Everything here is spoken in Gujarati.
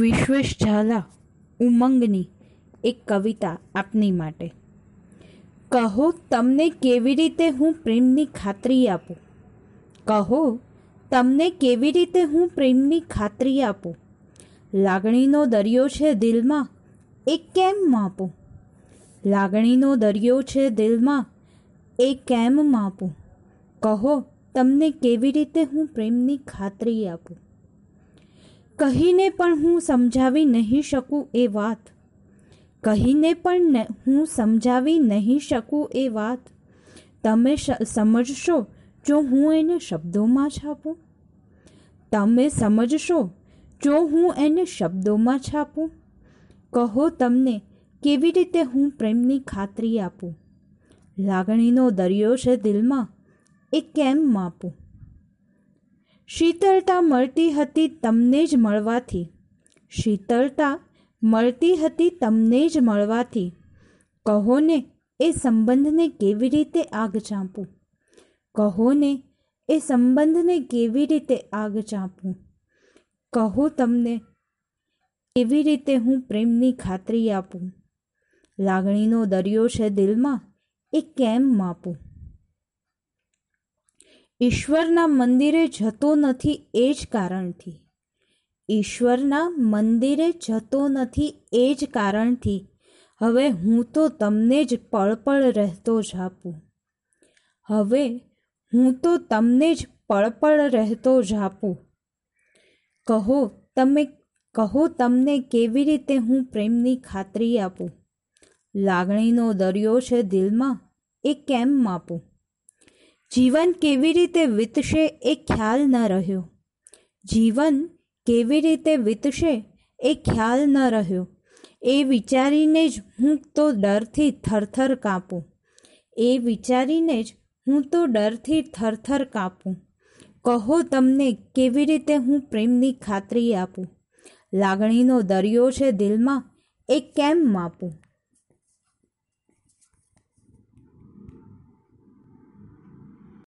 વિશ્વેશ ઝાલા ઉમંગની એક કવિતા આપની માટે. કહો, તમને કેવી રીતે હું પ્રેમની ખાતરી આપું? કહો, તમને કેવી રીતે હું પ્રેમની ખાતરી આપું? લાગણીનો દરિયો છે દિલમાં, એ કેમ માપું? લાગણીનો દરિયો છે દિલમાં, એ કેમ માપું? કહો, તમને કેવી રીતે હું પ્રેમની ખાતરી આપું? કહીને પણ હું સમજાવી નહીં શકું એ વાત. કહીને પણ હું સમજાવી નહીં શકું એ વાત. તમે સમજશો જો હું એને શબ્દોમાં છાપું તમે સમજશો જો હું એને શબ્દોમાં છાપું કહો તમને કેવી રીતે હું પ્રેમની ખાતરી આપું? લાગણીનો દરિયો છે દિલમાં, એ કેમ માપું? શીતળતા મળતી હતી તમને જ મળવાથી. શીતળતા મળતી હતી તમને જ મળવાથી. કહો ને એ સંબંધને કેવી રીતે આગ ચાંપું કહો ને એ સંબંધને કેવી રીતે આગ ચાંપું કહો તમને, કેવી રીતે હું પ્રેમની ખાતરી આપું? લાગણીનો દરિયો છે દિલમાં, એ કેમ માપું? ઈશ્વરના મંદિરે જતો નથી એ જ કારણથી. ઈશ્વરના મંદિરે જતો નથી એ જ કારણથી. હવે હું તો તમને જ પળપળ પળ રહેતો જાપું હવે હું તો તમને જ પળપળ પળ રહેતો જાપું કહો તમે, કહો તમને કેવી રીતે હું પ્રેમની ખાતરી આપું? લાગણીનો દરિયો છે દિલમાં, એ કેમ માપું? જીવન કેવી રીતે વીતશે એ ખ્યાલ ન રહ્યો. જીવન કેવી રીતે વીતશે એ ખ્યાલ ન રહ્યો. એ વિચારીને જ હું તો ડરથી થરથર કાપું. એ વિચારીને જ હું તો ડરથી થરથર કાપું. કહો તમને કેવી રીતે હું પ્રેમની ખાતરી આપું? લાગણીનો દરિયો છે દિલમાં, એ કેમ માપું?